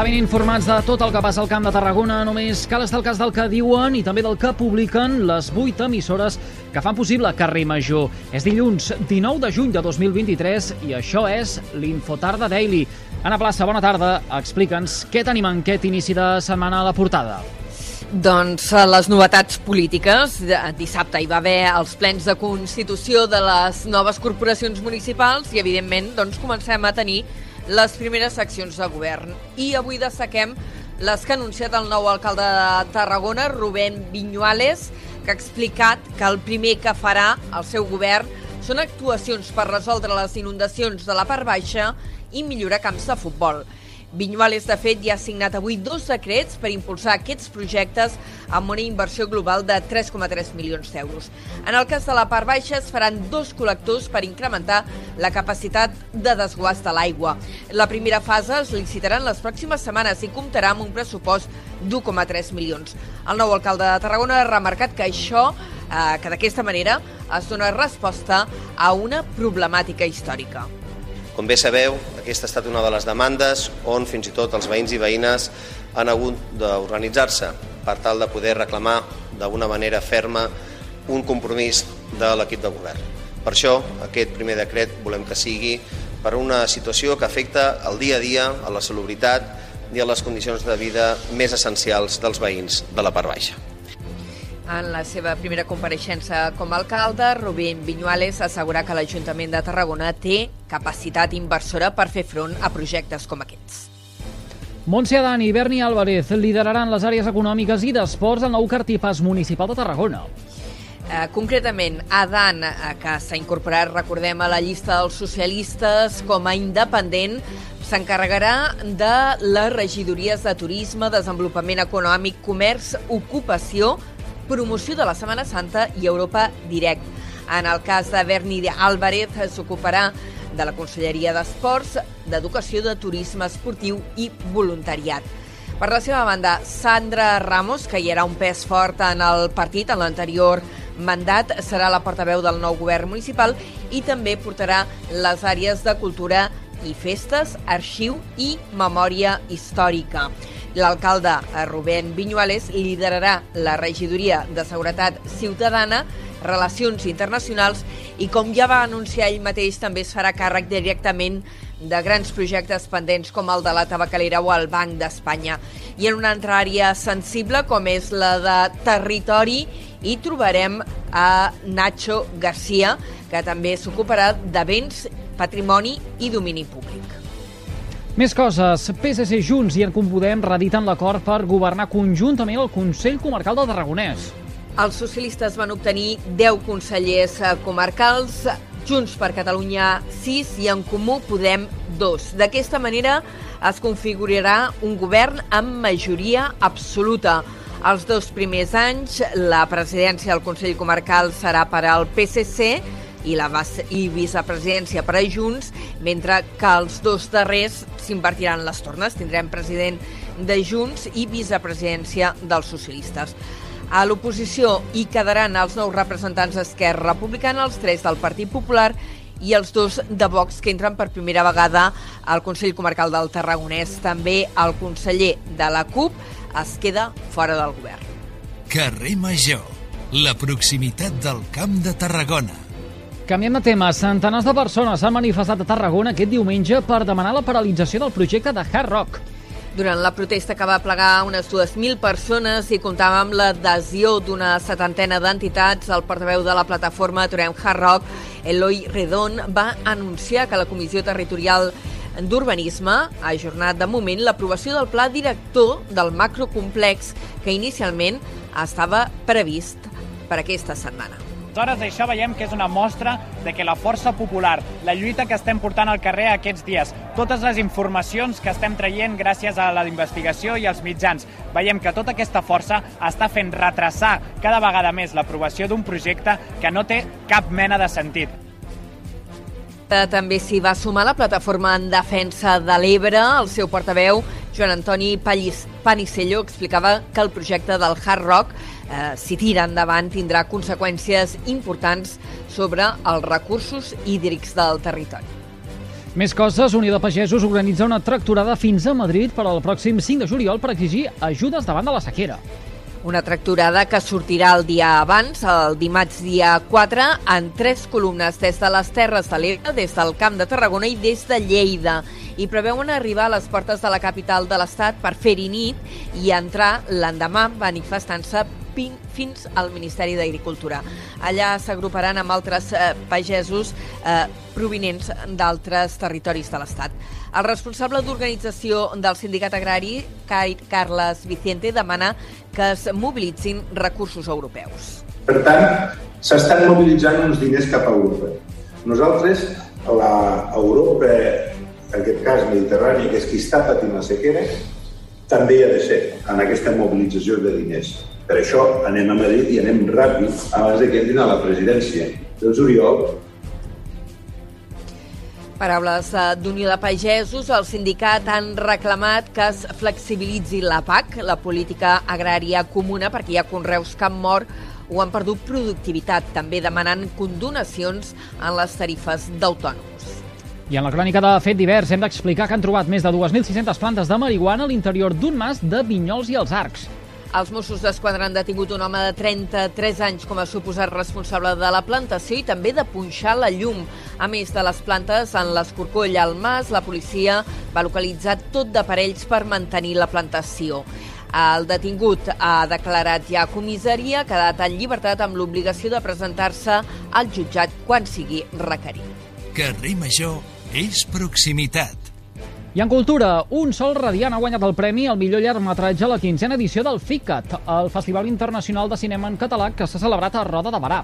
estar ben informats de tot el que passa al Camp de Tarragona, només cal estar al cas del que diuen i també del que publiquen les 8 emissores que fan possible Carrer Major. És dilluns 19 de juny de 2023 i això és l'Infotarda Daily. Anna Plaça, bona tarda. Explica'ns què tenim en aquest inici de setmana a la portada. Doncs eh, les novetats polítiques. Dissabte hi va haver els plens de constitució de les noves corporacions municipals i, evidentment, doncs comencem a tenir les primeres accions de govern. I avui destaquem les que ha anunciat el nou alcalde de Tarragona, Rubén Viñuales, que ha explicat que el primer que farà el seu govern són actuacions per resoldre les inundacions de la part baixa i millorar camps de futbol. Vinyuales, de fet, ja ha signat avui dos decrets per impulsar aquests projectes amb una inversió global de 3,3 milions d'euros. En el cas de la part baixa es faran dos col·lectors per incrementar la capacitat de desguàs de l'aigua. La primera fase es licitarà en les pròximes setmanes i comptarà amb un pressupost d'1,3 milions. El nou alcalde de Tarragona ha remarcat que això eh, que d'aquesta manera es dona resposta a una problemàtica històrica. Com bé sabeu, aquesta ha estat una de les demandes on fins i tot els veïns i veïnes han hagut d'organitzar-se per tal de poder reclamar d'una manera ferma un compromís de l'equip de govern. Per això, aquest primer decret volem que sigui per una situació que afecta el dia a dia, a la salubritat i a les condicions de vida més essencials dels veïns de la part baixa. En la seva primera compareixença com a alcalde, Rubén Viñuales assegura que l'Ajuntament de Tarragona té capacitat inversora per fer front a projectes com aquests. Montse Adán i Berni Álvarez lideraran les àrees econòmiques i d'esports del nou cartipàs municipal de Tarragona. Eh, concretament, Adan, eh, que s'ha incorporat, recordem, a la llista dels socialistes com a independent, s'encarregarà de les regidories de turisme, desenvolupament econòmic, comerç, ocupació, promoció de la Setmana Santa i Europa Direct. En el cas de Berni Álvarez s'ocuparà de la Conselleria d'Esports, d'Educació, de Turisme Esportiu i Voluntariat. Per la seva banda, Sandra Ramos, que hi era un pes fort en el partit en l'anterior mandat, serà la portaveu del nou govern municipal i també portarà les àrees de cultura i festes, arxiu i memòria històrica. L'alcalde eh, Rubén Viñuales liderarà la regidoria de Seguretat Ciutadana, Relacions Internacionals i, com ja va anunciar ell mateix, també es farà càrrec directament de grans projectes pendents com el de la tabacalera o el Banc d'Espanya. I en una altra àrea sensible, com és la de territori, hi trobarem a Nacho Garcia, que també s'ocuparà de béns, patrimoni i domini públic. Més coses. PSC Junts i en Compodem rediten l'acord per governar conjuntament el Consell Comarcal del Tarragonès. Els socialistes van obtenir 10 consellers eh, comarcals, Junts per Catalunya 6 i en Comú Podem 2. D'aquesta manera es configurarà un govern amb majoria absoluta. Els dos primers anys, la presidència del Consell Comarcal serà per al PSC i la i vicepresidència per a Junts, mentre que els dos darrers s'invertiran les tornes. Tindrem president de Junts i vicepresidència dels socialistes. A l'oposició hi quedaran els nous representants d'Esquerra Republicana, els tres del Partit Popular i els dos de Vox que entren per primera vegada al Consell Comarcal del Tarragonès. També el conseller de la CUP es queda fora del govern. Carrer Major, la proximitat del Camp de Tarragona. Canviem de tema. Centenars de persones s'han manifestat a Tarragona aquest diumenge per demanar la paralització del projecte de Hard Rock. Durant la protesta que va plegar unes 2.000 persones i comptava amb l'adhesió d'una setantena d'entitats, el portaveu de la plataforma Aturem Hard Rock, Eloi Redon, va anunciar que la Comissió Territorial d'Urbanisme ha ajornat de moment l'aprovació del pla director del macrocomplex que inicialment estava previst per aquesta setmana. Aleshores, això veiem que és una mostra de que la força popular, la lluita que estem portant al carrer aquests dies, totes les informacions que estem traient gràcies a la investigació i als mitjans, veiem que tota aquesta força està fent retrasar cada vegada més l'aprovació d'un projecte que no té cap mena de sentit. També s'hi va sumar la plataforma en defensa de l'Ebre. El seu portaveu, Joan Antoni Pallis Panicello, explicava que el projecte del Hard Rock eh, si tira endavant, tindrà conseqüències importants sobre els recursos hídrics del territori. Més coses, Unió de Pagesos organitza una tracturada fins a Madrid per al pròxim 5 de juliol per exigir ajudes davant de la sequera. Una tracturada que sortirà el dia abans, el dimarts dia 4, en tres columnes des de les Terres de l'Ebre, des del Camp de Tarragona i des de Lleida. I preveuen arribar a les portes de la capital de l'Estat per fer-hi nit i entrar l'endemà manifestant-se fins al Ministeri d'Agricultura. Allà s'agruparan amb altres eh, pagesos eh, provinents d'altres territoris de l'Estat. El responsable d'organització del sindicat agrari, Carles Vicente, demana que es mobilitzin recursos europeus. Per tant, s'estan mobilitzant uns diners cap a Europa. Nosaltres, la Europa, en aquest cas mediterrània, que és qui està patint la sequera, també hi ha de ser en aquesta mobilització de diners. Per això anem a Madrid i anem ràpid abans de que entrin a la presidència del juliol Paraules eh, d'Unió de Pagesos, el sindicat han reclamat que es flexibilitzi la PAC, la política agrària comuna, perquè hi ha conreus que han mort o han perdut productivitat, també demanant condonacions en les tarifes d'autònoms. I en la crònica de Fet Divers hem d'explicar que han trobat més de 2.600 plantes de marihuana a l'interior d'un mas de Vinyols i els Arcs. Els Mossos d'Esquadra han detingut un home de 33 anys com a suposat responsable de la plantació i també de punxar la llum. A més de les plantes, en l'escorcoll al mas, la policia va localitzar tot d'aparells per mantenir la plantació. El detingut ha declarat ja comissaria, ha quedat en llibertat amb l'obligació de presentar-se al jutjat quan sigui requerit. Carrer Major és proximitat. I en cultura, un sol radiant ha guanyat el premi al millor llargmetratge a la quinzena edició del FICAT, el Festival Internacional de Cinema en Català que s'ha celebrat a Roda de Barà.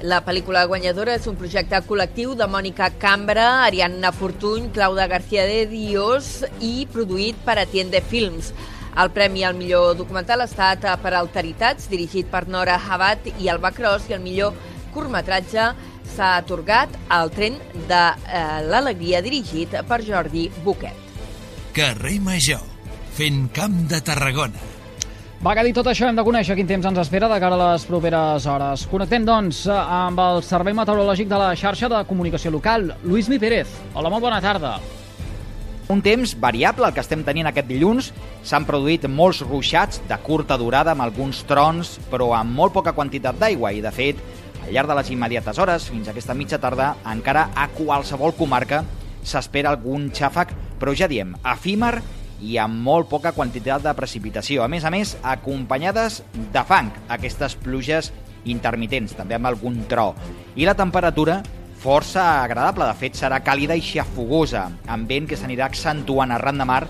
La pel·lícula guanyadora és un projecte col·lectiu de Mònica Cambra, Ariadna Fortuny, Claudia García de Dios i produït per Atiende Films. El premi al millor documental ha estat per Alteritats, dirigit per Nora Habat i Alba Cross, i el millor curtmetratge s'ha atorgat al tren de eh, l'alegria dirigit per Jordi Buquet. Carrer Major, fent camp de Tarragona. Va, que dit tot això, hem de conèixer quin temps ens espera de cara a les properes hores. Connectem, doncs, amb el Servei Meteorològic de la xarxa de comunicació local, Lluís Mi Pérez. Hola, molt bona tarda. Un temps variable el que estem tenint aquest dilluns. S'han produït molts ruixats de curta durada amb alguns trons, però amb molt poca quantitat d'aigua i, de fet, al llarg de les immediates hores, fins a aquesta mitja tarda, encara a qualsevol comarca s'espera algun xàfec, però ja diem, efímer i amb molt poca quantitat de precipitació. A més a més, acompanyades de fang, aquestes pluges intermitents, també amb algun tro. I la temperatura força agradable, de fet serà càlida i xafogosa, amb vent que s'anirà accentuant arran de mar,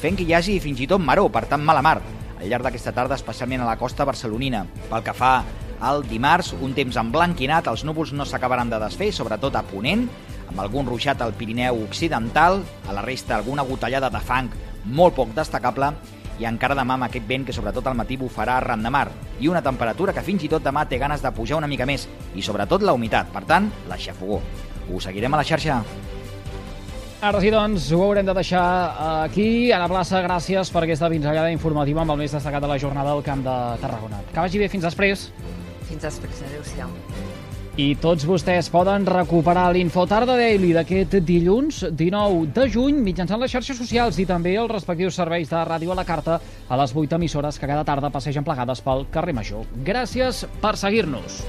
fent que hi hagi fins i tot maró, per tant mala mar, al llarg d'aquesta tarda, especialment a la costa barcelonina. Pel que fa el dimarts, un temps emblanquinat, els núvols no s'acabaran de desfer, sobretot a Ponent, amb algun ruixat al Pirineu Occidental, a la resta alguna gotellada de fang molt poc destacable, i encara demà amb aquest vent que sobretot al matí bufarà arran de mar, i una temperatura que fins i tot demà té ganes de pujar una mica més, i sobretot la humitat, per tant, la xafogó. Ho seguirem a la xarxa. Ara sí, doncs, ho haurem de deixar aquí. Anna Plaça, gràcies per aquesta pinzellada informativa amb el més destacat de la jornada del Camp de Tarragona. Que vagi bé, fins després. Fins després, adeu-siau. I tots vostès poden recuperar l'Info Tarda Daily d'aquest dilluns 19 de juny mitjançant les xarxes socials i també els respectius serveis de ràdio a la carta a les 8 emissores que cada tarda passegen plegades pel carrer Major. Gràcies per seguir-nos.